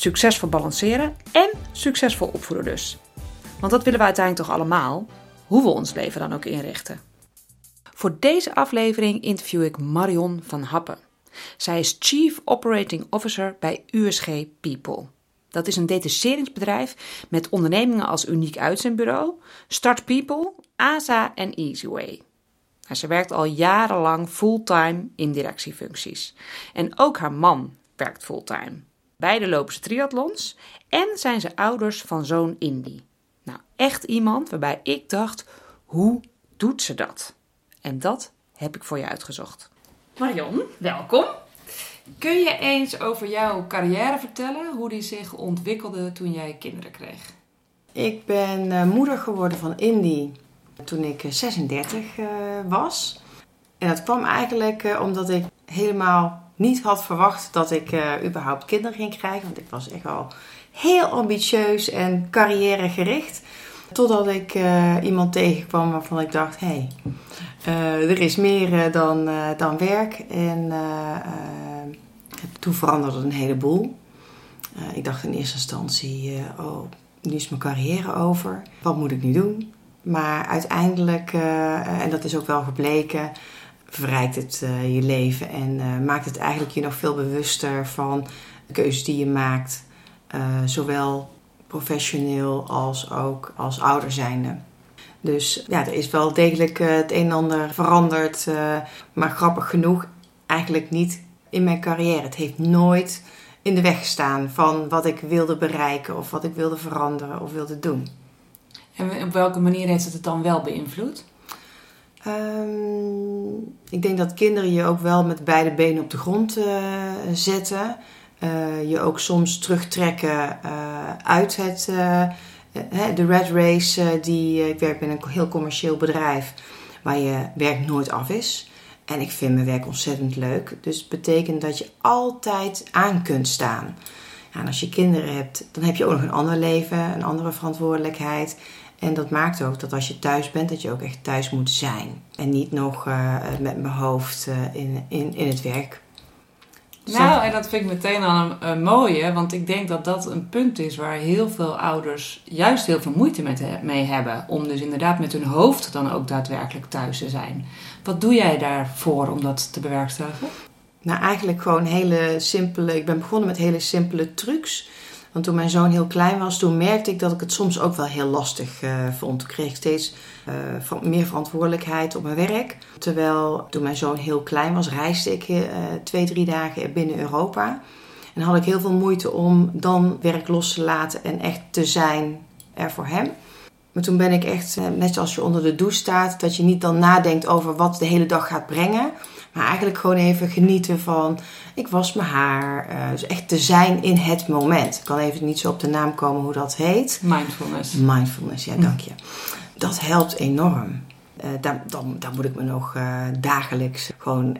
Succesvol balanceren en succesvol opvoeden dus. Want dat willen we uiteindelijk toch allemaal, hoe we ons leven dan ook inrichten. Voor deze aflevering interview ik Marion van Happen. Zij is Chief Operating Officer bij USG People. Dat is een detacheringsbedrijf met ondernemingen als Uniek Uitzendbureau, Start People, ASA en Easyway. Ze werkt al jarenlang fulltime in directiefuncties. En ook haar man werkt fulltime. Beide lopen ze triathlons en zijn ze ouders van zoon Indy. Nou, echt iemand waarbij ik dacht: hoe doet ze dat? En dat heb ik voor je uitgezocht. Marion, welkom. Kun je eens over jouw carrière vertellen, hoe die zich ontwikkelde toen jij kinderen kreeg? Ik ben eh, moeder geworden van Indy toen ik 36 uh, eh, was. En dat kwam eigenlijk omdat ik helemaal niet had verwacht dat ik überhaupt kinderen ging krijgen. Want ik was echt al heel ambitieus en carrièregericht. Totdat ik iemand tegenkwam waarvan ik dacht: hé, hey, er is meer dan, dan werk. En toen veranderde een heleboel. Ik dacht in eerste instantie, oh, nu is mijn carrière over. Wat moet ik nu doen? Maar uiteindelijk, en dat is ook wel gebleken, verrijkt het je leven en maakt het eigenlijk je nog veel bewuster van de keuzes die je maakt. zowel professioneel als ook als ouder zijnde. Dus ja, er is wel degelijk het een en ander veranderd. maar grappig genoeg eigenlijk niet in mijn carrière. Het heeft nooit in de weg gestaan van wat ik wilde bereiken of wat ik wilde veranderen of wilde doen. En op welke manier heeft het het dan wel beïnvloed? Um, ik denk dat kinderen je ook wel met beide benen op de grond uh, zetten. Uh, je ook soms terugtrekken uh, uit het, de red race. die, ik werk bij een heel commercieel bedrijf waar je werk nooit af is. En ik vind mijn werk ontzettend leuk. Dus het betekent dat je altijd aan kunt staan. en als je kinderen hebt, dan heb je ook nog een ander leven, een andere verantwoordelijkheid. En dat maakt ook dat als je thuis bent, dat je ook echt thuis moet zijn. En niet nog uh, met mijn hoofd uh, in, in, in het werk. Nou, en dat vind ik meteen al een, een, mooie, want ik denk dat dat een punt is waar heel veel ouders juist heel veel moeite met, mee hebben. Om dus inderdaad met hun hoofd dan ook daadwerkelijk thuis te zijn. Wat doe jij daarvoor om dat te bewerkstelligen? Nou, eigenlijk gewoon hele simpele. Ik ben begonnen met hele simpele trucs. Want toen mijn zoon heel klein was, toen merkte ik dat ik het soms ook wel heel lastig uh, vond. Toen kreeg ik steeds uh, meer verantwoordelijkheid op mijn werk. Terwijl toen mijn zoon heel klein was, reisde ik uh, twee, drie dagen binnen Europa. En had ik heel veel moeite om dan werk los te laten en echt te zijn er voor hem. Maar toen ben ik echt, net zoals je onder de douche staat, dat je niet dan nadenkt over wat de hele dag gaat brengen. Maar eigenlijk gewoon even genieten van, ik was mijn haar. Uh, dus echt te zijn in het moment. Ik kan even niet zo op de naam komen hoe dat heet. Mindfulness. Mindfulness, ja, dank je. Dat helpt enorm. Uh, daar, dan, daar moet ik me nog uh, dagelijks gewoon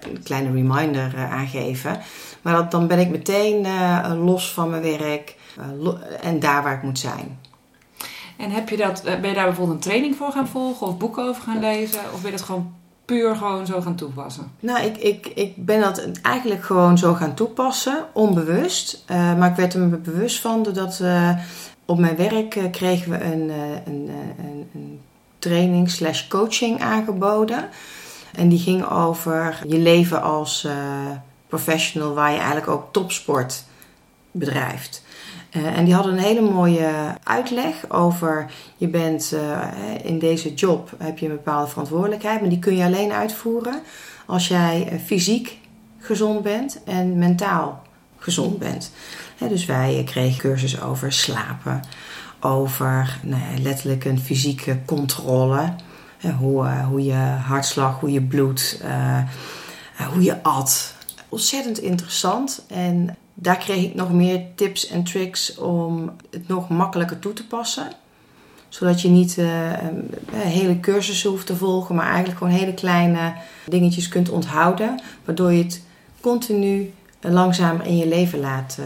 een kleine reminder aangeven. Maar dat, dan ben ik meteen los van mijn werk en daar waar ik moet zijn. En heb je dat, ben je daar bijvoorbeeld een training voor gaan volgen of boeken over gaan lezen? Of ben je dat gewoon puur gewoon zo gaan toepassen? Nou, ik, ik, ik ben dat eigenlijk gewoon zo gaan toepassen, onbewust. Uh, maar ik werd er me bewust van doordat uh, op mijn werk uh, kregen we een, een, een, een training slash coaching aangeboden. En die ging over je leven als professional, waar je eigenlijk ook topsport bedrijft. Uh, en die hadden een hele mooie uitleg over je bent uh, in deze job heb je een bepaalde verantwoordelijkheid, maar die kun je alleen uitvoeren als jij fysiek gezond bent en mentaal gezond bent. dus wij kregen cursus over slapen, over nou ja, letterlijk een fysieke controle. hoe, hoe je hartslag, hoe je bloed, hoe je at, ontzettend interessant. En daar kreeg ik nog meer tips en tricks om het nog makkelijker toe te passen. Zodat je niet uh, hele cursussen hoeft te volgen, maar eigenlijk gewoon hele kleine dingetjes kunt onthouden. Waardoor je het continu langzamer in je leven laat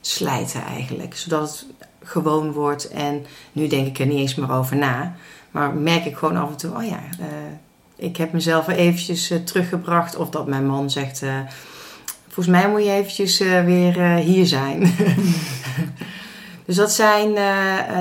slijten eigenlijk. Zodat het gewoon wordt. En nu denk ik er niet eens meer over na. Maar merk ik gewoon af en toe, oh ja, ik heb mezelf eventjes teruggebracht. Of dat mijn man zegt, volgens mij moet je eventjes weer hier zijn. dus dat zijn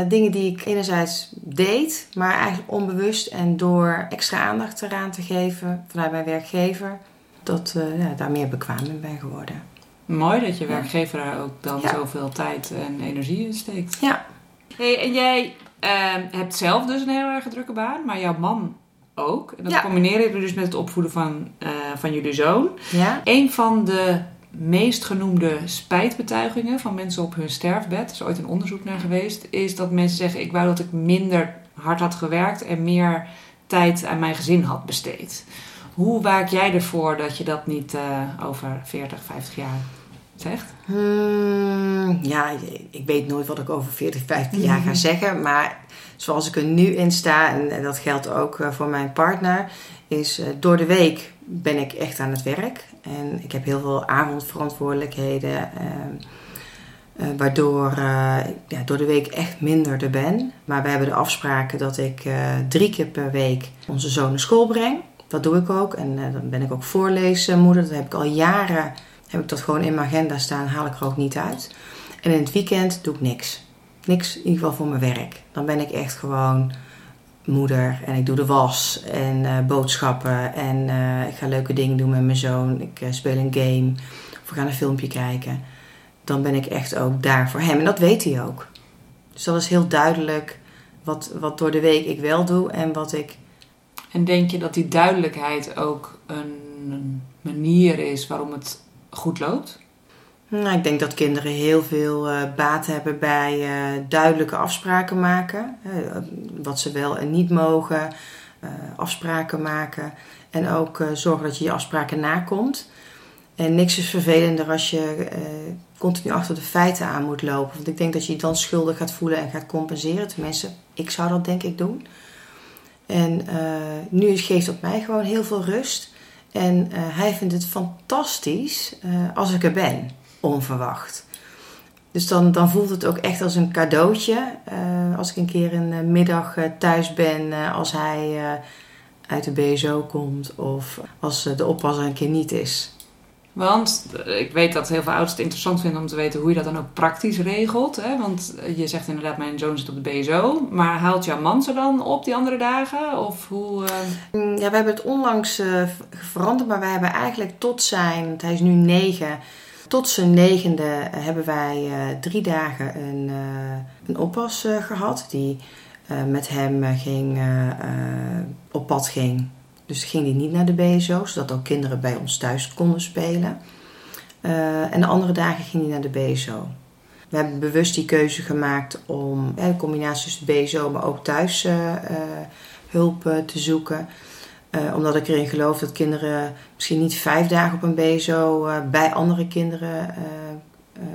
dingen die ik enerzijds deed, maar eigenlijk onbewust. En door extra aandacht eraan te geven vanuit mijn werkgever, dat ja, daar meer bekwaam in ben geworden. Mooi dat je werkgever daar ook dan zoveel tijd en energie in steekt. Ja. Hey, en jij uh, hebt zelf dus een heel erg drukke baan, maar jouw man ook. En dat Ja. combineer je dus met het opvoeden van, eh, van jullie zoon. Ja. Een van de meest genoemde spijtbetuigingen van mensen op hun sterfbed, er is ooit een onderzoek naar geweest, is dat mensen zeggen: Ik wou dat ik minder hard had gewerkt en meer tijd aan mijn gezin had besteed. Hoe waak jij ervoor dat je dat niet eh, over 40, 50 jaar zegt? Hmm, ja, ik weet nooit wat ik over 40, 50 jaar ga zeggen. Maar zoals ik er nu in sta, en, dat geldt ook eh, voor mijn partner, is eh, door de week ben ik echt aan het werk. En ik heb heel veel avondverantwoordelijkheden. eh, eh, waardoor eh, ik ja, door de week echt minder er ben. Maar we hebben de afspraken dat ik eh, drie keer per week onze zoon naar school breng. Dat doe ik ook. En eh, dan ben ik ook voorleesmoeder. Dat heb ik al jaren heb ik dat gewoon in mijn agenda staan, haal ik er ook niet uit. En in het weekend doe ik niks. Niks in ieder geval voor mijn werk. Dan ben ik echt gewoon moeder en ik doe de was en eh, boodschappen en eh, ik ga leuke dingen doen met mijn zoon. Ik eh, speel een game of we gaan een filmpje kijken. Dan ben ik echt ook daar voor hem en dat weet hij ook. Dus dat is heel duidelijk wat, wat door de week ik wel doe en wat ik En denk je dat die duidelijkheid ook een manier is waarom het goed loopt? Nou, ik denk dat kinderen heel veel eh, baat hebben bij eh, duidelijke afspraken maken. Eh, wat ze wel en niet mogen. afspraken maken. En ook zorgen dat je je afspraken nakomt. En niks is vervelender als je continu achter de feiten aan moet lopen. Want ik denk dat je je dan schuldig gaat voelen en gaat compenseren. Tenminste, ik zou dat denk ik doen. En nu geeft dat mij gewoon heel veel rust. En eh, hij vindt het fantastisch eh, als ik er ben, onverwacht. Dus dan, dan voelt het ook echt als een cadeautje. eh, als ik een keer een middag thuis ben, als hij uit de BSO komt of als de oppasser een keer niet is. Want eh, ik weet dat heel veel ouders het interessant vinden om te weten hoe je dat dan ook praktisch regelt. Hè? Want eh, je zegt inderdaad, mijn zoon zit op de BSO. Maar haalt jouw man ze dan op die andere dagen? Of hoe... eh, Mm, Ja, we hebben het onlangs veranderd, maar wij hebben eigenlijk tot zijn, hij is nu negen, tot zijn negende hebben wij drie dagen een, een oppas eh, gehad die met hem ging, op pad ging. Dus ging hij niet naar de BSO, zodat ook kinderen bij ons thuis konden spelen. Eh, en de andere dagen ging hij naar de BSO. We hebben bewust die keuze gemaakt om eh, de combinatie tussen BSO, maar ook thuis eh, eh, hulp te zoeken. Omdat ik erin geloof dat kinderen misschien niet vijf dagen op een BSO bij andere kinderen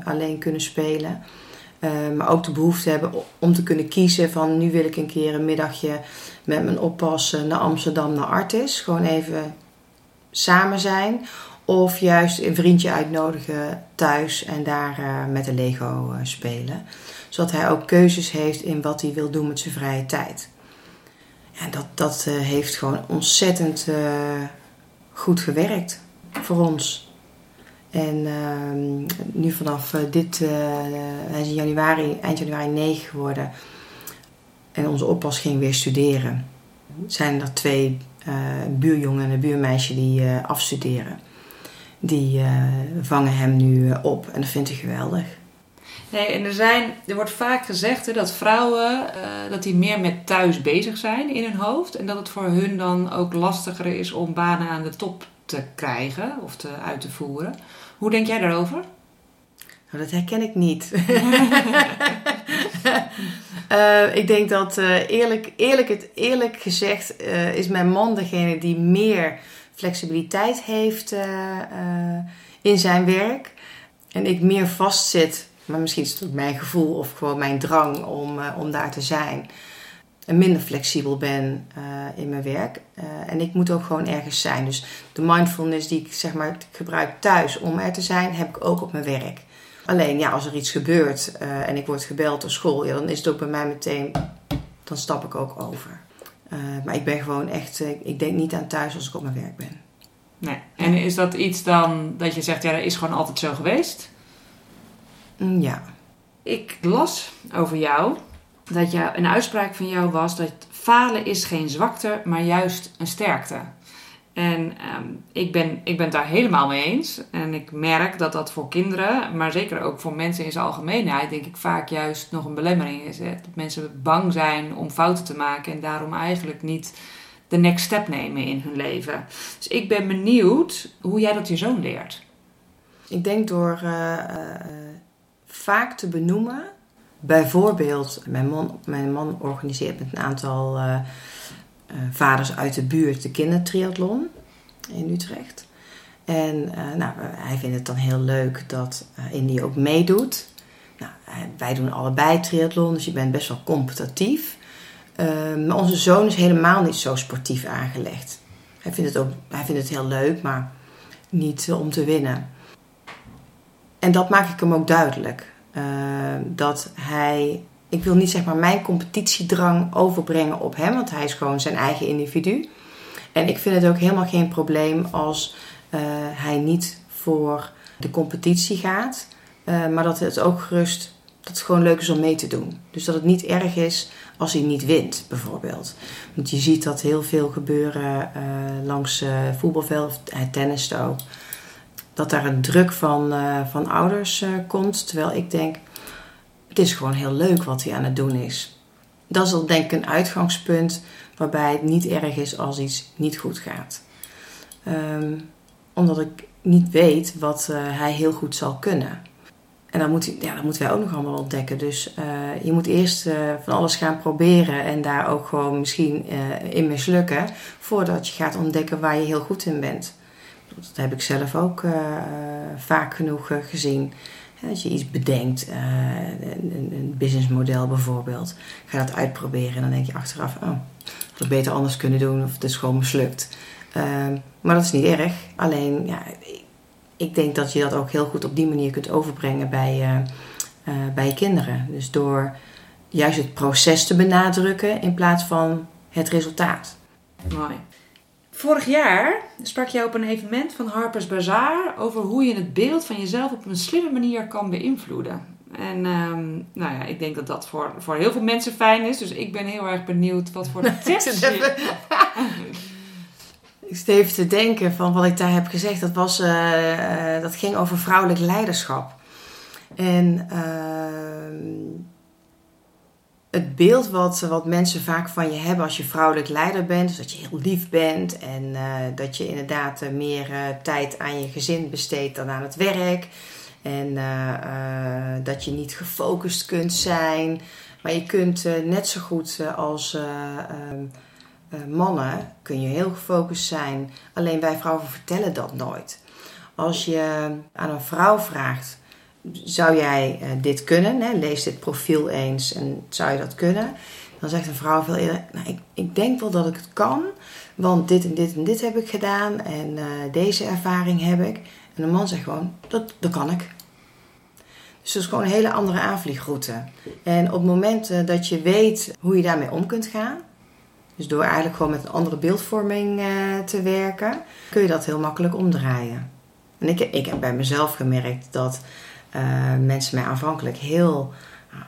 alleen kunnen spelen. Maar ook de behoefte hebben om te kunnen kiezen van nu wil ik een keer een middagje met mijn oppas eh, naar Amsterdam, naar Artis. Gewoon even samen zijn. Of juist een vriendje uitnodigen thuis en daar eh, met de Lego eh, spelen. Zodat hij ook keuzes heeft in wat hij wil doen met zijn vrije tijd. Ja, dat, dat eh, heeft gewoon ontzettend goed gewerkt voor ons. En ehm, nu vanaf dit, hij is januari, eind januari 9 geworden. En onze oppas ging weer studeren. Zijn er twee eh buurjongen en een buurmeisje die eh, afstuderen. Die eh, vangen hem nu op en dat vindt hij geweldig. Nee, en er, zijn, er wordt vaak gezegd dat vrouwen dat die meer met thuis bezig zijn in hun hoofd. En dat het voor hun dan ook lastiger is om banen aan de top te krijgen of te, uit te voeren. Hoe denk jij daarover? Nou, dat herken ik niet. Eh, ik denk dat eh, eerlijk, eerlijk, het, eerlijk gezegd eh, is mijn man degene die meer flexibiliteit heeft in zijn werk. En ik meer vastzit, maar misschien is het ook mijn gevoel of gewoon mijn drang om, om daar te zijn. En minder flexibel ben in mijn werk. En ik moet ook gewoon ergens zijn. Dus de mindfulness die ik zeg maar gebruik thuis om er te zijn, heb ik ook op mijn werk. Alleen ja, als er iets gebeurt en ik word gebeld door school, ja, dan is het ook bij mij meteen, dan stap ik ook over. maar ik ben gewoon echt, ik denk niet aan thuis als ik op mijn werk ben. Nee. En is dat iets dan dat je zegt, ja, dat is gewoon altijd zo geweest? Mm, ja. Ik las over jou dat jou, een uitspraak van jou was dat falen is geen zwakte, maar juist een sterkte. En um, ik, ben, ik ben het daar helemaal mee eens. En ik merk dat dat voor kinderen, maar zeker ook voor mensen in zijn algemeenheid, denk ik vaak juist nog een belemmering is. Hè? Dat mensen bang zijn om fouten te maken en daarom eigenlijk niet de next step nemen in hun leven. Dus ik ben benieuwd hoe jij dat je zoon leert. Ik denk door uh, uh, vaak te benoemen. Bijvoorbeeld, mijn man, mijn man organiseert met een aantal uh, vaders uit de buurt de kindertriathlon in Utrecht. En nou, hij vindt het dan heel leuk dat Indy ook meedoet. Nou, wij doen allebei triathlon, dus je bent best wel competitief. Maar onze zoon is helemaal niet zo sportief aangelegd. Hij vindt het, ook, hij vindt het heel leuk, maar niet uh, om te winnen. En dat maak ik hem ook duidelijk. Uh, dat hij, ik wil niet zeg maar mijn competitiedrang overbrengen op hem, want hij is gewoon zijn eigen individu. En ik vind het ook helemaal geen probleem als uh, hij niet voor de competitie gaat, maar dat het ook gerust dat het gewoon leuk is om mee te doen. Dus dat het niet erg is als hij niet wint, bijvoorbeeld. Want je ziet dat heel veel gebeuren uh, langs voetbalveld, hij tennist ook. Dat daar een druk van, van ouders komt. Terwijl ik denk, het is gewoon heel leuk wat hij aan het doen is. Dat is dan denk ik een uitgangspunt waarbij het niet erg is als iets niet goed gaat. Um, omdat ik niet weet wat hij heel goed zal kunnen. En dan, moet, ja, dat moeten wij ook nog allemaal ontdekken. Dus uh, je moet eerst uh, van alles gaan proberen en daar ook gewoon misschien in mislukken. Voordat je gaat ontdekken waar je heel goed in bent. Dat heb ik zelf ook vaak genoeg gezien. Als je iets bedenkt, een, een businessmodel bijvoorbeeld, ga dat uitproberen en dan denk je achteraf, oh, had beter anders kunnen doen of het is gewoon mislukt. Ehm, maar dat is niet erg. Alleen, ja, ik denk dat je dat ook heel goed op die manier kunt overbrengen bij, uh, uh, bij je kinderen. Dus door juist het proces te benadrukken in plaats van het resultaat. Mooi. Vorig jaar sprak je op een evenement van Harper's Bazaar over hoe je het beeld van jezelf op een slimme manier kan beïnvloeden. En um, nou ja, ik denk dat dat voor, voor heel veel mensen fijn is. Dus ik ben heel erg benieuwd wat voor tips je... Ik zit even te denken van wat ik daar heb gezegd. Dat, was, uh, uh, dat ging over vrouwelijk leiderschap. En uh, het beeld wat, wat mensen vaak van je hebben als je vrouwelijk leider bent, dus dat je heel lief bent en eh, dat je inderdaad meer tijd aan je gezin besteedt dan aan het werk. En dat je niet gefocust kunt zijn. Maar je kunt net zo goed als ehm, mannen kun je heel gefocust zijn. Alleen wij vrouwen vertellen dat nooit. Als je aan een vrouw vraagt: zou jij uh, dit kunnen? Hè? Lees dit profiel eens en zou je dat kunnen? Dan zegt een vrouw veel eerder: nou, ik, ik, denk wel dat ik het kan, want dit en dit en dit heb ik gedaan en uh, deze ervaring heb ik. En de man zegt gewoon: dat, dat kan ik. Dus dat is gewoon een hele andere aanvliegroute. En op het moment dat je weet hoe je daarmee om kunt gaan, dus door eigenlijk gewoon met een andere beeldvorming te werken, kun je dat heel makkelijk omdraaien. En ik, ik heb bij mezelf gemerkt dat mensen mij aanvankelijk heel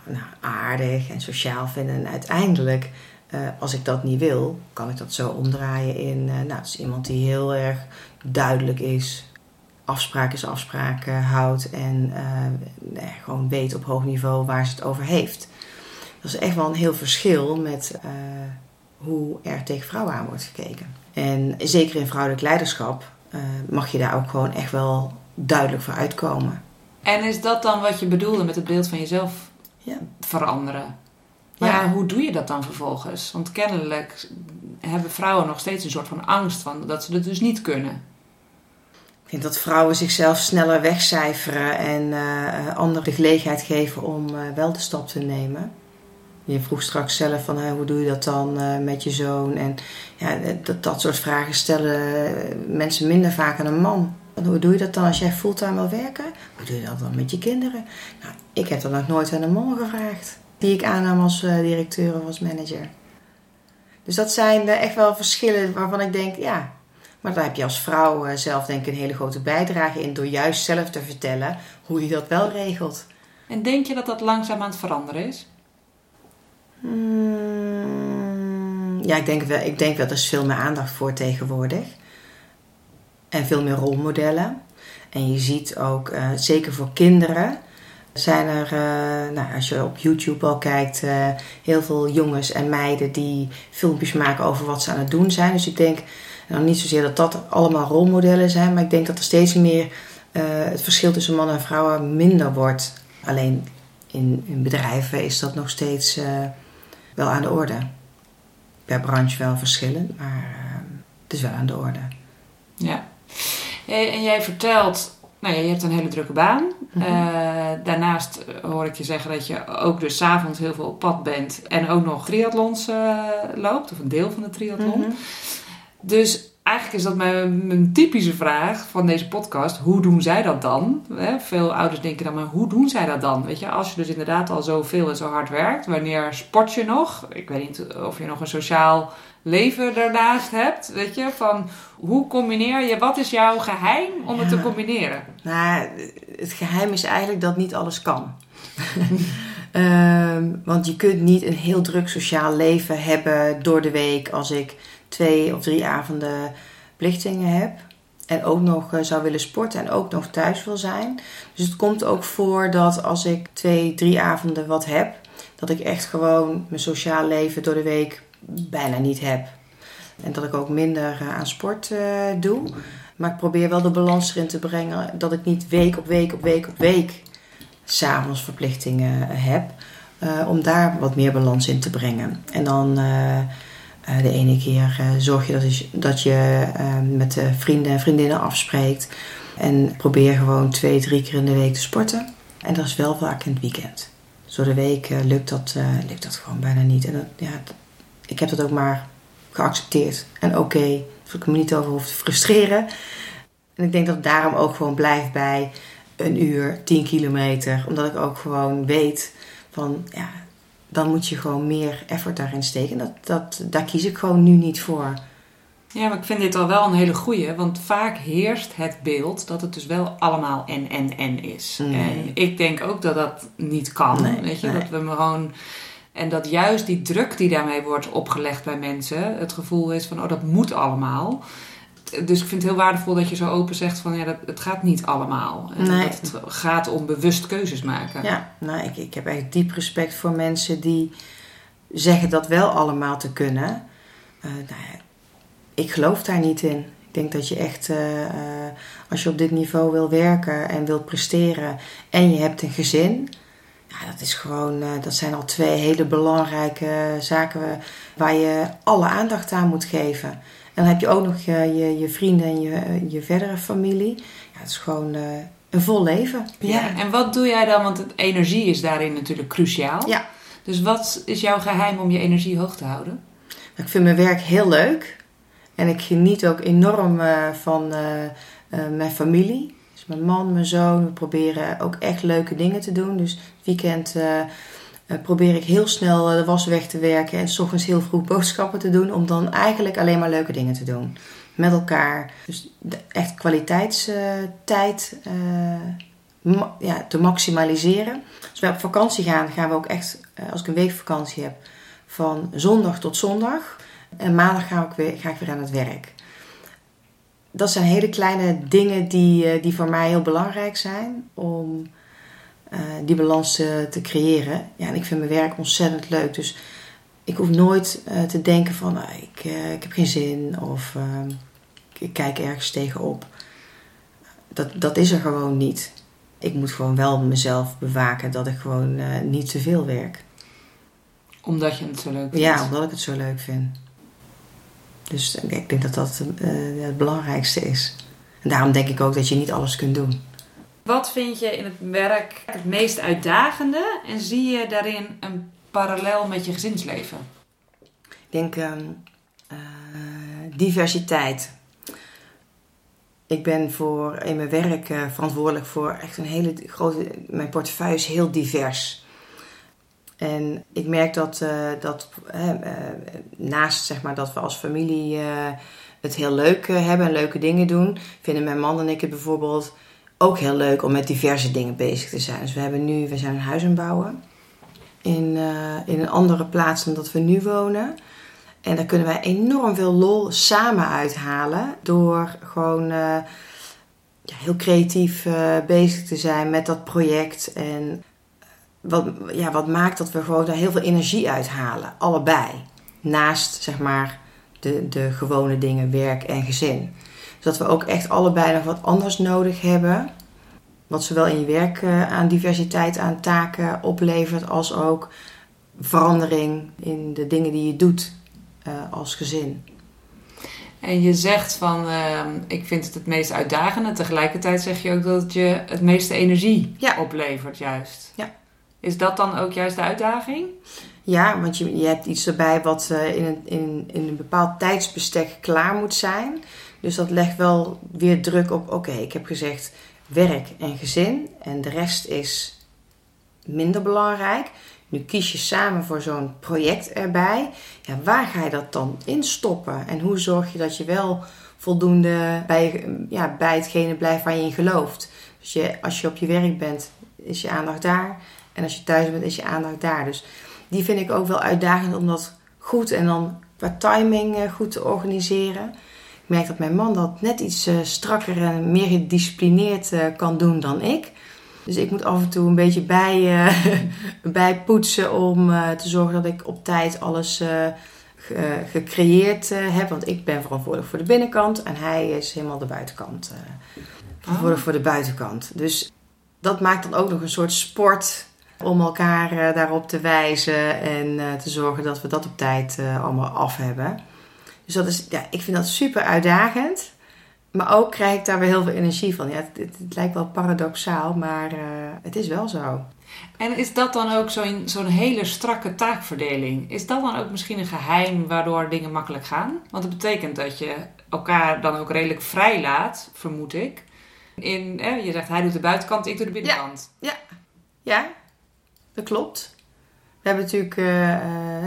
nou, aardig en sociaal vinden. En uiteindelijk, uh, als ik dat niet wil, kan ik dat zo omdraaien in... nou, het is iemand die heel erg duidelijk is, afspraak is afspraak houdt en gewoon weet op hoog niveau waar ze het over heeft. Dat is echt wel een heel verschil met hoe er tegen vrouwen aan wordt gekeken. En zeker in vrouwelijk leiderschap uh, mag je daar ook gewoon echt wel duidelijk voor uitkomen. En is dat dan wat je bedoelde met het beeld van jezelf ja. veranderen? Maar ja. hoe doe je dat dan vervolgens? Want kennelijk hebben vrouwen nog steeds een soort van angst van dat ze het dus niet kunnen. Ik denk dat vrouwen zichzelf sneller wegcijferen en uh, anderen de gelegenheid geven om uh, wel de stap te nemen. Je vroeg straks zelf van hoe doe je dat dan uh, met je zoon? En ja, dat, dat soort vragen stellen mensen minder vaak aan een man. Hoe doe je dat dan als jij fulltime wil werken? Hoe doe je dat dan met je kinderen? Nou, ik heb dat nog nooit aan een man gevraagd. Die ik aannam als directeur of als manager. Dus dat zijn echt wel verschillen waarvan ik denk, ja, maar daar heb je als vrouw eh, zelf denk ik een hele grote bijdrage in door juist zelf te vertellen hoe je dat wel regelt. En denk je dat dat langzaam aan het veranderen is? Hmm, ja, ik denk, wel, ik denk wel, er is veel meer aandacht voor tegenwoordig. En veel meer rolmodellen. En je ziet ook, uh, zeker voor kinderen, zijn er, uh, nou, als je op YouTube al kijkt, uh, heel veel jongens en meiden die filmpjes maken over wat ze aan het doen zijn. Dus ik denk, nou, niet zozeer dat dat allemaal rolmodellen zijn, maar ik denk dat er steeds meer het verschil tussen mannen en vrouwen minder wordt. Alleen in, in bedrijven is dat nog steeds wel aan de orde. Per branche wel verschillend, maar het is wel aan de orde. Ja. En jij vertelt nou ja, je hebt een hele drukke baan. Mhm. Eh, daarnaast hoor ik je zeggen dat je ook dus s avonds heel veel op pad bent. En ook nog triathlons uh, loopt. Of een deel van de triathlon. Mhm. Dus eigenlijk is dat mijn, mijn, typische vraag van deze podcast. Hoe doen zij dat dan? veel ouders denken dan, maar hoe doen zij dat dan? Weet je, als je dus inderdaad al zo veel en zo hard werkt. Wanneer sport je nog? Ik weet niet of je nog een sociaal leven daarnaast hebt. Weet je, van hoe combineer je, wat is jouw geheim om het te combineren? Nou, het geheim is eigenlijk dat niet alles kan. um, want je kunt niet een heel druk sociaal leven hebben door de week als ik twee of drie avonden plichtingen heb. En ook nog uh, zou willen sporten en ook nog thuis wil zijn. Dus het komt ook voor dat als ik twee, drie avonden wat heb, dat ik echt gewoon mijn sociaal leven door de week bijna niet heb. En dat ik ook minder uh, aan sport uh, doe. Maar ik probeer wel de balans erin te brengen dat ik niet week op week op week op week s'avonds verplichtingen heb. Uh, om daar wat meer balans in te brengen. En dan de ene keer zorg je dat, je, dat je met vrienden en vriendinnen afspreekt. En probeer gewoon twee, drie keer in de week te sporten. En dat is wel vaak in het weekend. Door de week lukt, dat, lukt dat gewoon bijna niet. En dat, ja, ik heb dat ook maar geaccepteerd. En oké, okay, dat ik me niet over hoef te frustreren. En ik denk dat het daarom ook gewoon blijft bij een uur, 10 kilometer. Omdat ik ook gewoon weet van ja, dan moet je gewoon meer effort daarin steken. Dat, dat, daar kies ik gewoon nu niet voor. Ja, maar ik vind dit al wel een hele goeie. Want vaak heerst het beeld dat het dus wel allemaal en en en is. En ik denk ook dat dat niet kan. weet je, dat we gewoon en dat juist die druk die daarmee wordt opgelegd bij mensen, het gevoel is van, oh, dat moet allemaal. Dus ik vind het heel waardevol dat je zo open zegt van, ja, dat, het gaat niet allemaal. En dat het gaat om bewust keuzes maken. Ja, nou, ik, ik heb echt diep respect voor mensen die zeggen dat wel allemaal te kunnen. Uh, nou ja, ik geloof daar niet in. Ik denk dat je echt, uh, uh, als je op dit niveau wil werken en wilt presteren en je hebt een gezin, ja, dat is gewoon, uh, dat zijn al twee hele belangrijke zaken waar je alle aandacht aan moet geven. En dan heb je ook nog je, je, je vrienden en je, je verdere familie. Ja, het is gewoon een vol leven. Ja, en wat doe jij dan? Want het, energie is daarin natuurlijk cruciaal. Ja. Dus wat is jouw geheim om je energie hoog te houden? Ik vind mijn werk heel leuk. En ik geniet ook enorm uh, van mijn familie. Mijn man, mijn zoon, we proberen ook echt leuke dingen te doen. Dus het weekend uh, probeer ik heel snel de was weg te werken en s ochtends heel vroeg boodschappen te doen. Om dan eigenlijk alleen maar leuke dingen te doen. Met elkaar. Dus echt kwaliteitstijd uh, ja, te maximaliseren. Als we op vakantie gaan, gaan we ook echt, als ik een week vakantie heb, van zondag tot zondag. En maandag ga ik weer, ga ik weer aan het werk dat zijn hele kleine dingen die, eh, die voor mij heel belangrijk zijn om uh, die balans te, te, creëren. Ja, en ik vind mijn werk ontzettend leuk. Dus ik hoef nooit uh, te denken van ah, ik, ik heb geen zin of ik kijk ergens tegenop. Dat, dat is er gewoon niet. Ik moet gewoon wel mezelf bewaken dat ik gewoon niet te veel werk. Omdat je het zo leuk vindt? Ja, omdat ik het zo leuk vind. Dus ik denk dat dat uh, het belangrijkste is. En daarom denk ik ook dat je niet alles kunt doen. Wat vind je in het werk het meest uitdagende en zie je daarin een parallel met je gezinsleven? Ik denk uh, uh, diversiteit. Ik ben voor, in mijn werk verantwoordelijk voor echt een hele grote. Mijn portefeuille is heel divers. En ik merk dat, uh, dat uh, naast zeg maar, dat we als familie het heel leuk hebben en leuke dingen doen, vinden mijn man en ik het bijvoorbeeld ook heel leuk om met diverse dingen bezig te zijn. Dus we hebben nu, we zijn een huis aan bouwen in, in een andere plaats dan dat we nu wonen. En daar kunnen wij enorm veel lol samen uithalen. Door gewoon ja, heel creatief bezig te zijn met dat project. En wat, ja, wat maakt dat we gewoon daar heel veel energie uithalen. Allebei. Naast zeg maar de, de gewone dingen, werk en gezin. Dus dat we ook echt allebei nog wat anders nodig hebben. Wat zowel in je werk uh, aan diversiteit aan taken oplevert, als ook verandering in de dingen die je doet uh, als gezin. En je zegt van, uh, ik vind het het meest uitdagende. Tegelijkertijd zeg je ook dat het je het meeste energie ja. oplevert juist. Ja. Is dat dan ook juist de uitdaging? Ja, want je, je hebt iets erbij wat uh, in, een, in, in een bepaald tijdsbestek klaar moet zijn. Dus dat legt wel weer druk op, oké, ik heb gezegd werk en gezin. En de rest is minder belangrijk. Nu kies je samen voor zo'n project erbij. Ja, waar ga je dat dan instoppen? En hoe zorg je dat je wel voldoende bij, ja, bij hetgene blijft waar je in gelooft? Dus je, als je op je werk bent, is je aandacht daar. En als je thuis bent, is je aandacht daar. Dus die vind ik ook wel uitdagend om dat goed en dan qua timing goed te organiseren. Ik merk dat mijn man dat net iets strakker en meer gedisciplineerd kan doen dan ik. Dus ik moet af en toe een beetje bij, uh, bij poetsen om uh, te zorgen dat ik op tijd alles uh, ge gecreëerd heb. Want ik ben verantwoordelijk voor de binnenkant en hij is helemaal de buitenkant. verantwoordelijk oh. voor de buitenkant. Dus dat maakt dan ook nog een soort sport om elkaar daarop te wijzen en te zorgen dat we dat op tijd allemaal af hebben. Dus dat is, ja, ik vind dat super uitdagend. Maar ook krijg ik daar weer heel veel energie van. Ja, het, het, het lijkt wel paradoxaal, maar uh, het is wel zo. En is dat dan ook zo'n zo'n hele strakke taakverdeling? Is dat dan ook misschien een geheim waardoor dingen makkelijk gaan? Want het betekent dat je elkaar dan ook redelijk vrij laat, vermoed ik. In, eh, je zegt hij doet de buitenkant, ik doe de binnenkant. Ja, ja, ja dat klopt. We hebben natuurlijk uh,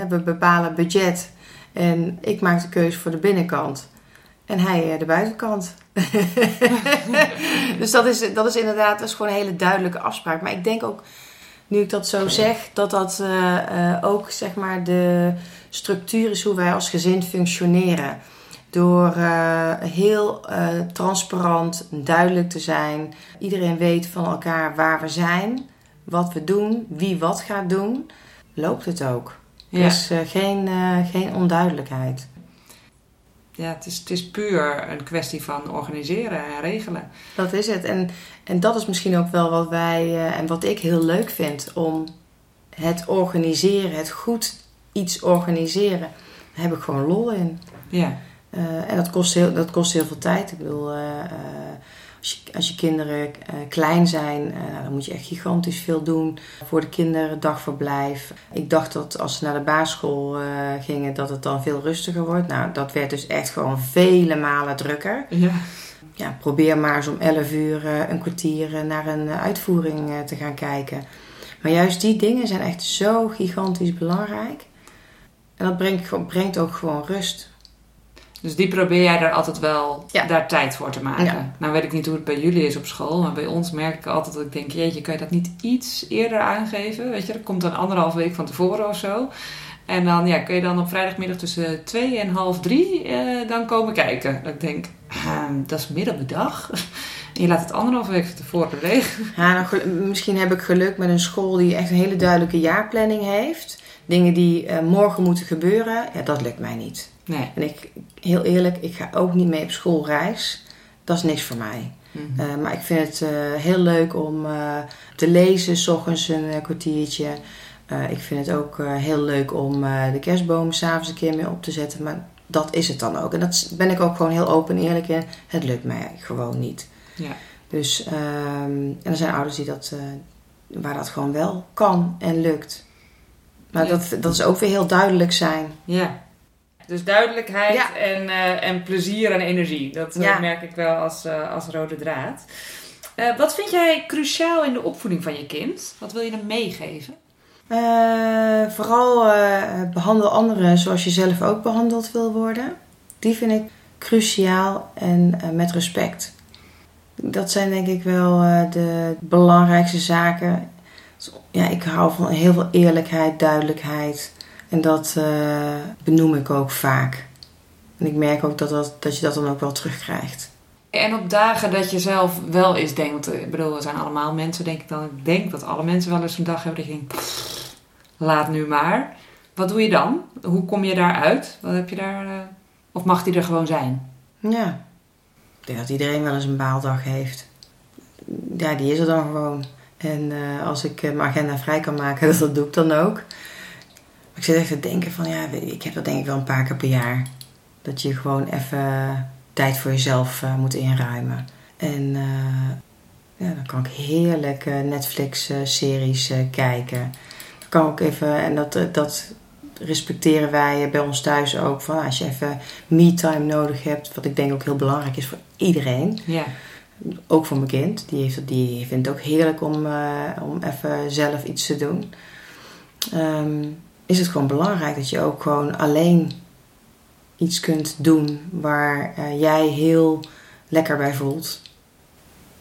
we bepalen budget en ik maak de keuze voor de binnenkant. En hij de buitenkant. dus dat is, dat is inderdaad dat is gewoon een hele duidelijke afspraak. Maar ik denk ook, nu ik dat zo zeg, dat dat ook zeg maar de structuur is hoe wij als gezin functioneren. Door heel transparant, duidelijk te zijn. Iedereen weet van elkaar waar we zijn, wat we doen, wie wat gaat doen. Loopt het ook. Ja. Er is geen, geen onduidelijkheid ja, het is, het is puur een kwestie van organiseren en regelen. Dat is het. En, en dat is misschien ook wel wat wij uh, en wat ik heel leuk vind om het organiseren, het goed iets organiseren. Daar heb ik gewoon lol in. Ja. En dat kost, heel, dat kost heel veel tijd. Ik bedoel, als je, als je kinderen uh, klein zijn, uh, dan moet je echt gigantisch veel doen voor de kinderen, dagverblijf. Ik dacht dat als ze naar de basisschool uh, gingen, dat het dan veel rustiger wordt. Nou, dat werd dus echt gewoon vele malen drukker. Ja. Ja, probeer maar eens om 11 uur een kwartier naar een uitvoering te gaan kijken. Maar juist die dingen zijn echt zo gigantisch belangrijk. En dat brengt, brengt ook gewoon rust. Dus die probeer jij er altijd wel ja. daar tijd voor te maken. Ja. Nou weet ik niet hoe het bij jullie is op school, maar bij ons merk ik altijd dat ik denk, jeetje, kan je dat niet iets eerder aangeven? Weet je, dat komt dan anderhalf week van tevoren of zo. En dan ja, kun je dan op vrijdagmiddag tussen twee en half drie eh, dan komen kijken. Dat ik denk, ah, dat is middag. En je laat het anderhalf week van tevoren leeg. Ja, nou, misschien heb ik geluk met een school die echt een hele duidelijke jaarplanning heeft. Dingen die uh, morgen moeten gebeuren, ja, dat lukt mij niet. Nee. En ik, heel eerlijk, ik ga ook niet mee op schoolreis. Dat is niks voor mij. Mm -hmm. uh, maar ik vind het uh, heel leuk om uh, te lezen, s ochtends een kwartiertje. ik vind het ook heel leuk om de kerstboom s'avonds een keer mee op te zetten. Maar dat is het dan ook. En dat ben ik ook gewoon heel open en eerlijk in. Het lukt mij gewoon niet. Ja. Dus, ehm, en er zijn ouders die dat, eh, waar dat gewoon wel kan en lukt. Maar Ja. dat, dat is ook weer heel duidelijk zijn. Ja. Dus duidelijkheid Ja. en, eh, en plezier en energie. Dat eh, Ja. merk ik wel als, eh, als rode draad. Wat vind jij cruciaal in de opvoeding van je kind? Wat wil je hem meegeven? Vooral eh, behandel anderen zoals je zelf ook behandeld wil worden. Die vind ik cruciaal en met respect. Dat zijn denk ik wel de belangrijkste zaken. Ja, ik hou van heel veel eerlijkheid, duidelijkheid. En dat eh, benoem ik ook vaak. En ik merk ook dat, dat, dat je dat dan ook wel terugkrijgt. En op dagen dat je zelf wel eens denkt, ik bedoel, we zijn allemaal mensen, denk ik dan. Ik denk dat alle mensen wel eens een dag hebben dat je denkt, "Pff, laat nu maar. Wat doe je dan? Hoe kom je daaruit? Wat heb je daar, eh, of mag die er gewoon zijn? Ja, ik denk dat iedereen wel eens een baaldag heeft. Ja, die is er dan gewoon. En eh, als ik mijn agenda vrij kan maken, dat doe ik dan ook. Ik zit echt te denken van, ja, ik heb dat denk ik wel een paar keer per jaar. Dat je gewoon even tijd voor jezelf eh, moet inruimen. En eh, ja, dan kan ik heerlijk Netflix-series eh, kijken. Dan kan ik even, en dat, dat respecteren wij bij ons thuis ook. Van als je even me-time nodig hebt, wat ik denk ook heel belangrijk is voor iedereen. Ja. Ook voor mijn kind. Die, heeft, die vindt het ook heerlijk om, om even zelf iets te doen. Ehm, is het gewoon belangrijk dat je ook gewoon alleen iets kunt doen waar eh, jij heel lekker bij voelt.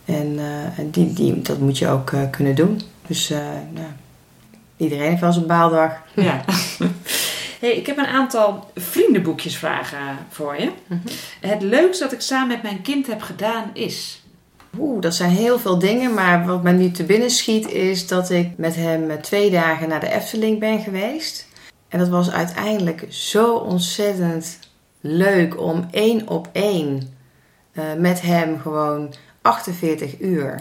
En eh, en die, die, dat moet je ook eh, kunnen doen. Dus iedereen heeft wel zijn baaldag. ja. Hey, ik heb een aantal vriendenboekjesvragen voor je. Mhm. Het leukste dat ik samen met mijn kind heb gedaan is... Oeh, dat zijn heel veel dingen. Maar wat mij nu te binnen schiet is dat ik met hem eh, twee dagen naar de Efteling ben geweest. En dat was uiteindelijk zo ontzettend leuk om één op één eh, met hem gewoon 48 uur.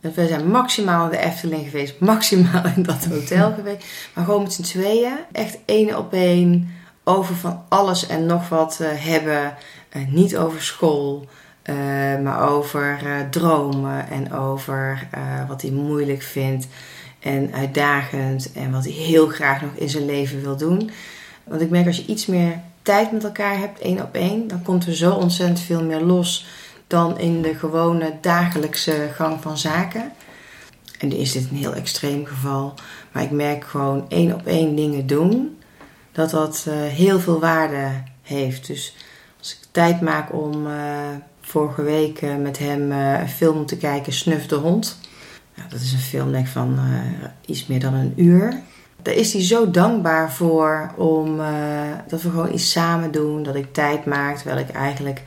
Dus we zijn maximaal in de Efteling geweest, maximaal in dat hotel geweest. Maar gewoon met z'n tweeën, echt één op één, over van alles en nog wat eh, hebben. Niet over school, eh, maar over eh, dromen en over eh, wat hij moeilijk vindt en uitdagend en wat hij heel graag nog in zijn leven wil doen. Want ik merk als je iets meer tijd met elkaar hebt, één op één, dan komt er zo ontzettend veel meer los dan in de gewone dagelijkse gang van zaken. En is dit een heel extreem geval, maar ik merk gewoon één op één dingen doen, dat dat heel veel waarde heeft. Dus als ik tijd maak om vorige week eh, met hem eh, een film te kijken, Snuf de Hond. Dat is een film denk van eh, iets meer dan een uur. Daar is hij zo dankbaar voor om dat we gewoon iets samen doen. Dat ik tijd maak, terwijl ik eigenlijk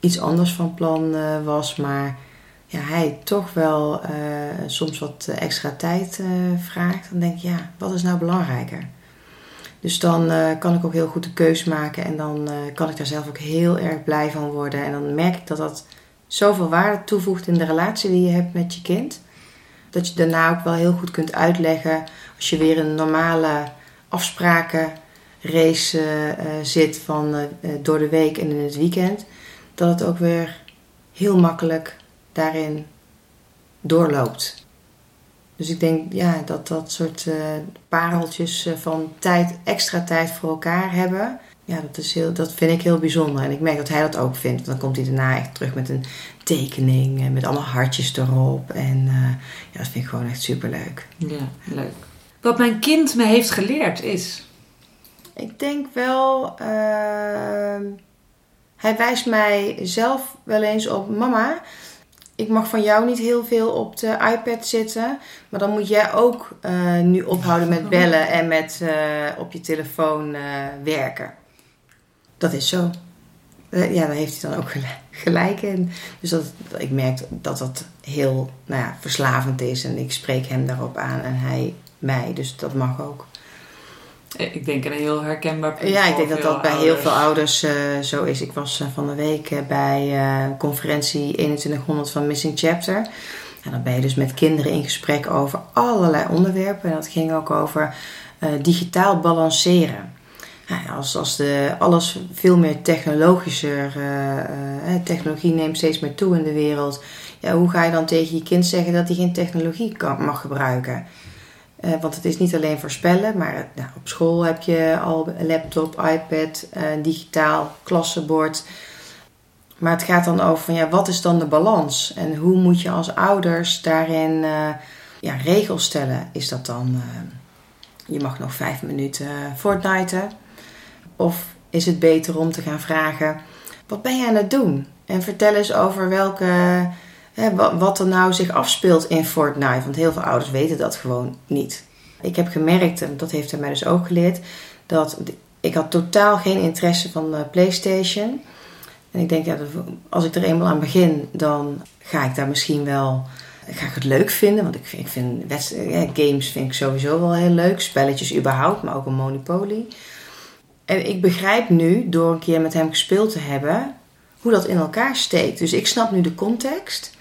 iets anders van plan was. Maar ja, hij toch wel soms wat extra tijd vraagt. Dan denk ik, ja, wat is nou belangrijker? Dus dan eh, kan ik ook heel goed de keus maken. En dan eh, kan ik daar zelf ook heel erg blij van worden. En dan merk ik dat dat zoveel waarde toevoegt in de relatie die je hebt met je kind. Dat je daarna ook wel heel goed kunt uitleggen als je weer een normale afsprakenrace eh, zit van door de week en in het weekend. Dat het ook weer heel makkelijk daarin doorloopt. Dus ik denk ja, dat dat soort eh, pareltjes eh, van tijd, extra tijd voor elkaar hebben. Ja, dat, is heel, dat vind ik heel bijzonder. En ik merk dat hij dat ook vindt. Want dan komt hij daarna echt terug met een tekening. En met allemaal hartjes erop. En eh, ja, dat vind ik gewoon echt superleuk. Ja, leuk. Wat mijn kind me heeft geleerd is... Ik denk wel... hij wijst mij zelf wel eens op... Mama, ik mag van jou niet heel veel op de iPad zitten. Maar dan moet jij ook eh, nu ophouden met bellen en met eh, op je telefoon eh, werken. Dat is zo. Ja, daar heeft hij dan ook gelijk, gelijk in. Dus dat, ik merk dat dat heel nou ja, verslavend is. En ik spreek hem daarop aan en hij mij. Dus dat mag ook. Eh, Ik denk een heel herkenbaar punt Ja, ik denk dat dat bij heel veel ouders eh, zo is. Ik was eh, van de week bij conferentie 2100 van Missing Chapter. En dan ben je dus met kinderen in gesprek over allerlei onderwerpen. En dat ging ook over digitaal balanceren. Ja, als, als de, alles veel meer technologischer, technologie neemt steeds meer toe in de wereld. Ja, hoe ga je dan tegen je kind zeggen dat hij geen technologie kan, mag gebruiken? Uh, want het is niet alleen voorspellen, maar nou, op school heb je al een laptop, iPad, digitaal klassenbord. Maar het gaat dan over van ja, wat is dan de balans? En hoe moet je als ouders daarin ja, regels stellen? Is dat dan je mag nog vijf minuten Fortnite? Of is het beter om te gaan vragen: wat ben je aan het doen? En vertel eens over welke, wat er nou zich afspeelt in Fortnite. Want heel veel ouders weten dat gewoon niet. Ik heb gemerkt, en dat heeft hij mij dus ook geleerd, dat ik had totaal geen interesse van PlayStation. En ik denk, ja, als ik er eenmaal aan begin, dan ga ik daar misschien wel ga ik het leuk vinden. Want ik vind, ik vind games vind ik sowieso wel heel leuk. Spelletjes überhaupt, maar ook een Monopoly. En ik begrijp nu, door een keer met hem gespeeld te hebben, hoe dat in elkaar steekt. Dus ik snap nu de context.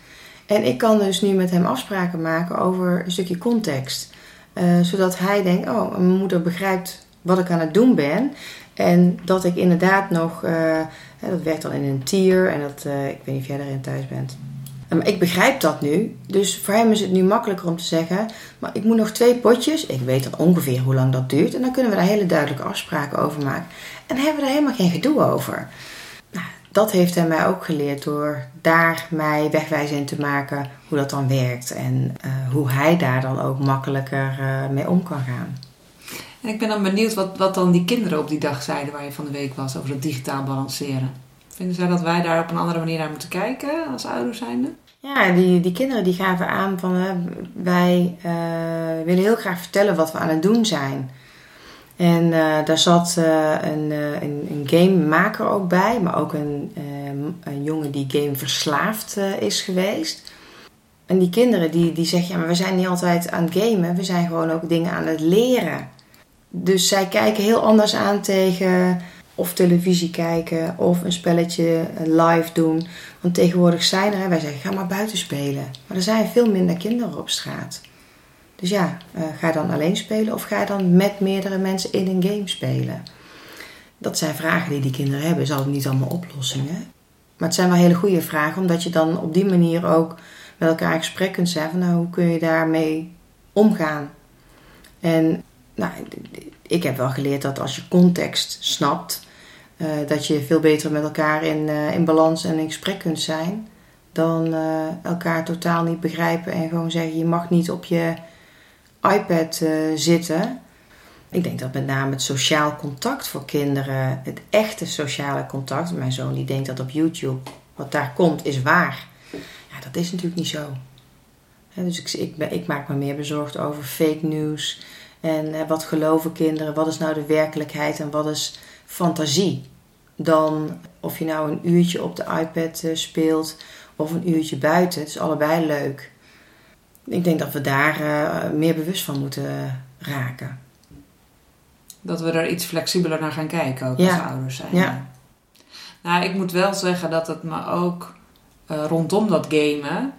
En ik kan dus nu met hem afspraken maken over een stukje context. Uh, zodat hij denkt, oh, mijn moeder begrijpt wat ik aan het doen ben. En dat ik inderdaad nog, uh, dat werkt dan in een tier. En dat, uh, ik weet niet of jij erin thuis bent. Maar ik begrijp dat nu. Dus voor hem is het nu makkelijker om te zeggen: Maar ik moet nog twee potjes. Ik weet dan ongeveer hoe lang dat duurt. En dan kunnen we daar hele duidelijke afspraken over maken. En dan hebben we er helemaal geen gedoe over. Dat heeft hij mij ook geleerd door daar mij wegwijzen in te maken hoe dat dan werkt. En uh, hoe hij daar dan ook makkelijker uh, mee om kan gaan. En ik ben dan benieuwd wat, wat dan die kinderen op die dag zeiden waar je van de week was over dat digitaal balanceren. Vinden zij dat wij daar op een andere manier naar moeten kijken als ouders zijnde? Ja, die, die kinderen die gaven aan van hè, wij uh, willen heel graag vertellen wat we aan het doen zijn. En uh, daar zat uh, een, een, een gamemaker ook bij, maar ook een, een jongen die game verslaafd is geweest. En die kinderen die, die zeggen, ja, maar we zijn niet altijd aan het gamen, we zijn gewoon ook dingen aan het leren. Dus zij kijken heel anders aan tegen of televisie kijken of een spelletje live doen. Want tegenwoordig zijn er, wij zeggen ga maar buiten spelen. Maar er zijn veel minder kinderen op straat. Dus ja, uh, ga dan alleen spelen of ga dan met meerdere mensen in een game spelen? Dat zijn vragen die die kinderen hebben, is altijd niet allemaal oplossingen. Maar het zijn wel hele goede vragen, omdat je dan op die manier ook met elkaar in gesprek kunt zijn nou, hoe kun je daarmee omgaan? En nou, ik heb wel geleerd dat als je context snapt, uh, dat je veel beter met elkaar in, uh, in balans en in gesprek kunt zijn. Dan elkaar totaal niet begrijpen en gewoon zeggen: je mag niet op je iPad zitten. Ik denk dat met name het sociaal contact voor kinderen, het echte sociale contact. Mijn zoon die denkt dat op YouTube wat daar komt is waar. Ja, dat is natuurlijk niet zo. dus ik, ik, maak me meer bezorgd over fake news. En wat geloven kinderen? Wat is nou de werkelijkheid en wat is fantasie? Dan of je nou een uurtje op de iPad eh, speelt of een uurtje buiten. Het is allebei leuk. Ik denk dat we daar uh, meer bewust van moeten raken. Dat we er iets flexibeler naar gaan kijken, ook als ouders zijn. Ja. Nou, ik moet wel zeggen dat het me ook uh, rondom dat gamen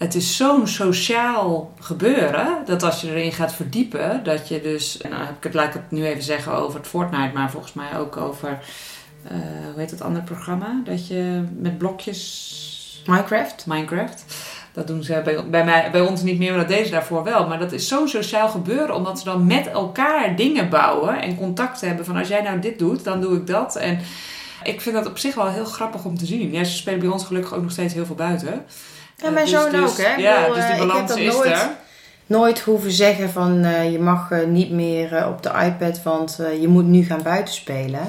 het is zo'n sociaal gebeuren dat als je erin gaat verdiepen, dat je dus, nou heb ik het, laat ik het nu even zeggen over het Fortnite, maar volgens mij ook over, uh, hoe heet het andere programma? Dat je met blokjes. Minecraft? Minecraft. Dat doen ze bij, bij, mij, bij ons niet meer, maar dat deden ze daarvoor wel. Maar dat is zo'n sociaal gebeuren, omdat ze dan met elkaar dingen bouwen en contact hebben. Van als jij nou dit doet, dan doe ik dat. En ik vind dat op zich wel heel grappig om te zien. Ja, ze spelen bij ons gelukkig ook nog steeds heel veel buiten. Ja, mijn dus, zoon dus, ook, hè? Ja, dus die balans is nooit, er. Nooit hoeven zeggen van uh, je mag uh, niet meer uh, op de iPad, want je moet nu gaan buitenspelen.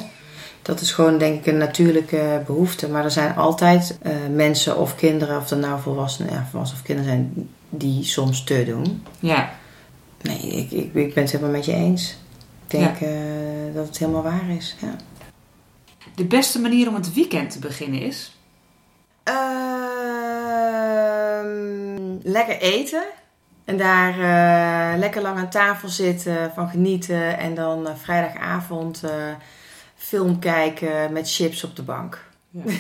Dat is gewoon denk ik een natuurlijke behoefte. Maar er zijn altijd mensen of kinderen, of er nou volwassenen, ja, volwassenen of kinderen zijn, die soms te doen. Ja. Nee, ik, ik, ik ben het helemaal met je eens. Ik denk ja. dat het helemaal waar is. Ja. De beste manier om het weekend te beginnen is? lekker eten. En daar uh, lekker lang aan tafel zitten, van genieten. En dan vrijdagavond film kijken met chips op de bank. Ja.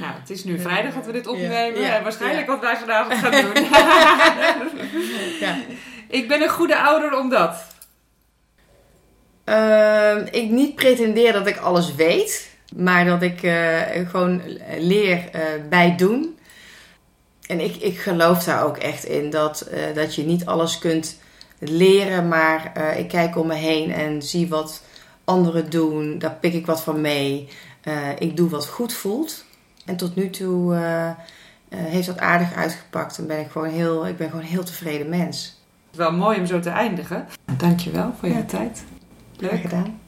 nou, het is nu vrijdag dat we dit opnemen. Ja. En waarschijnlijk wat wij vanavond gaan doen. ja. Ik ben een goede ouder omdat. Ehm, ik niet pretendeer dat ik alles weet, maar dat ik eh, gewoon leer uh, bij doen. En ik, ik geloof daar ook echt in dat, eh, dat je niet alles kunt leren, maar ik kijk om me heen en zie wat anderen doen. Daar pik ik wat van mee. ik doe wat goed voelt. En tot nu toe heeft dat aardig uitgepakt en ben ik gewoon heel, ik ben gewoon een heel tevreden mens. Wel mooi om zo te eindigen. Dankjewel voor je ja. tijd. Leuk gedaan.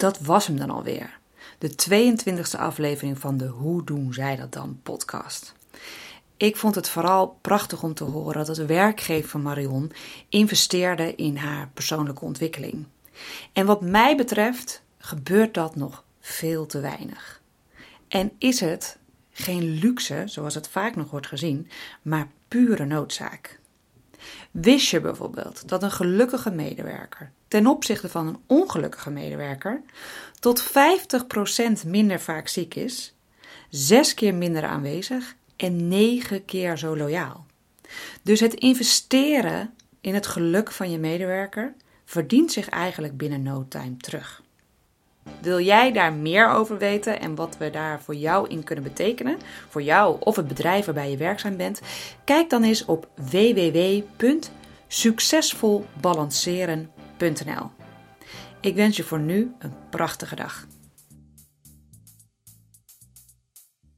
Dat was hem dan alweer. De 22e aflevering van de Hoe doen zij dat dan podcast. Ik vond het vooral prachtig om te horen dat de werkgever van Marion investeerde in haar persoonlijke ontwikkeling. En wat mij betreft gebeurt dat nog veel te weinig. En is het geen luxe, zoals het vaak nog wordt gezien, maar pure noodzaak. Wist je bijvoorbeeld dat een gelukkige medewerker ten opzichte van een ongelukkige medewerker tot 50% minder vaak ziek is, 6 keer minder aanwezig en 9 keer zo loyaal? Dus het investeren in het geluk van je medewerker verdient zich eigenlijk binnen no time terug. Wil jij daar meer over weten en wat we daar voor jou in kunnen betekenen, voor jou of het bedrijf waarbij je werkzaam bent? Kijk dan eens op www.succesvolbalanceren.nl. Ik wens je voor nu een prachtige dag.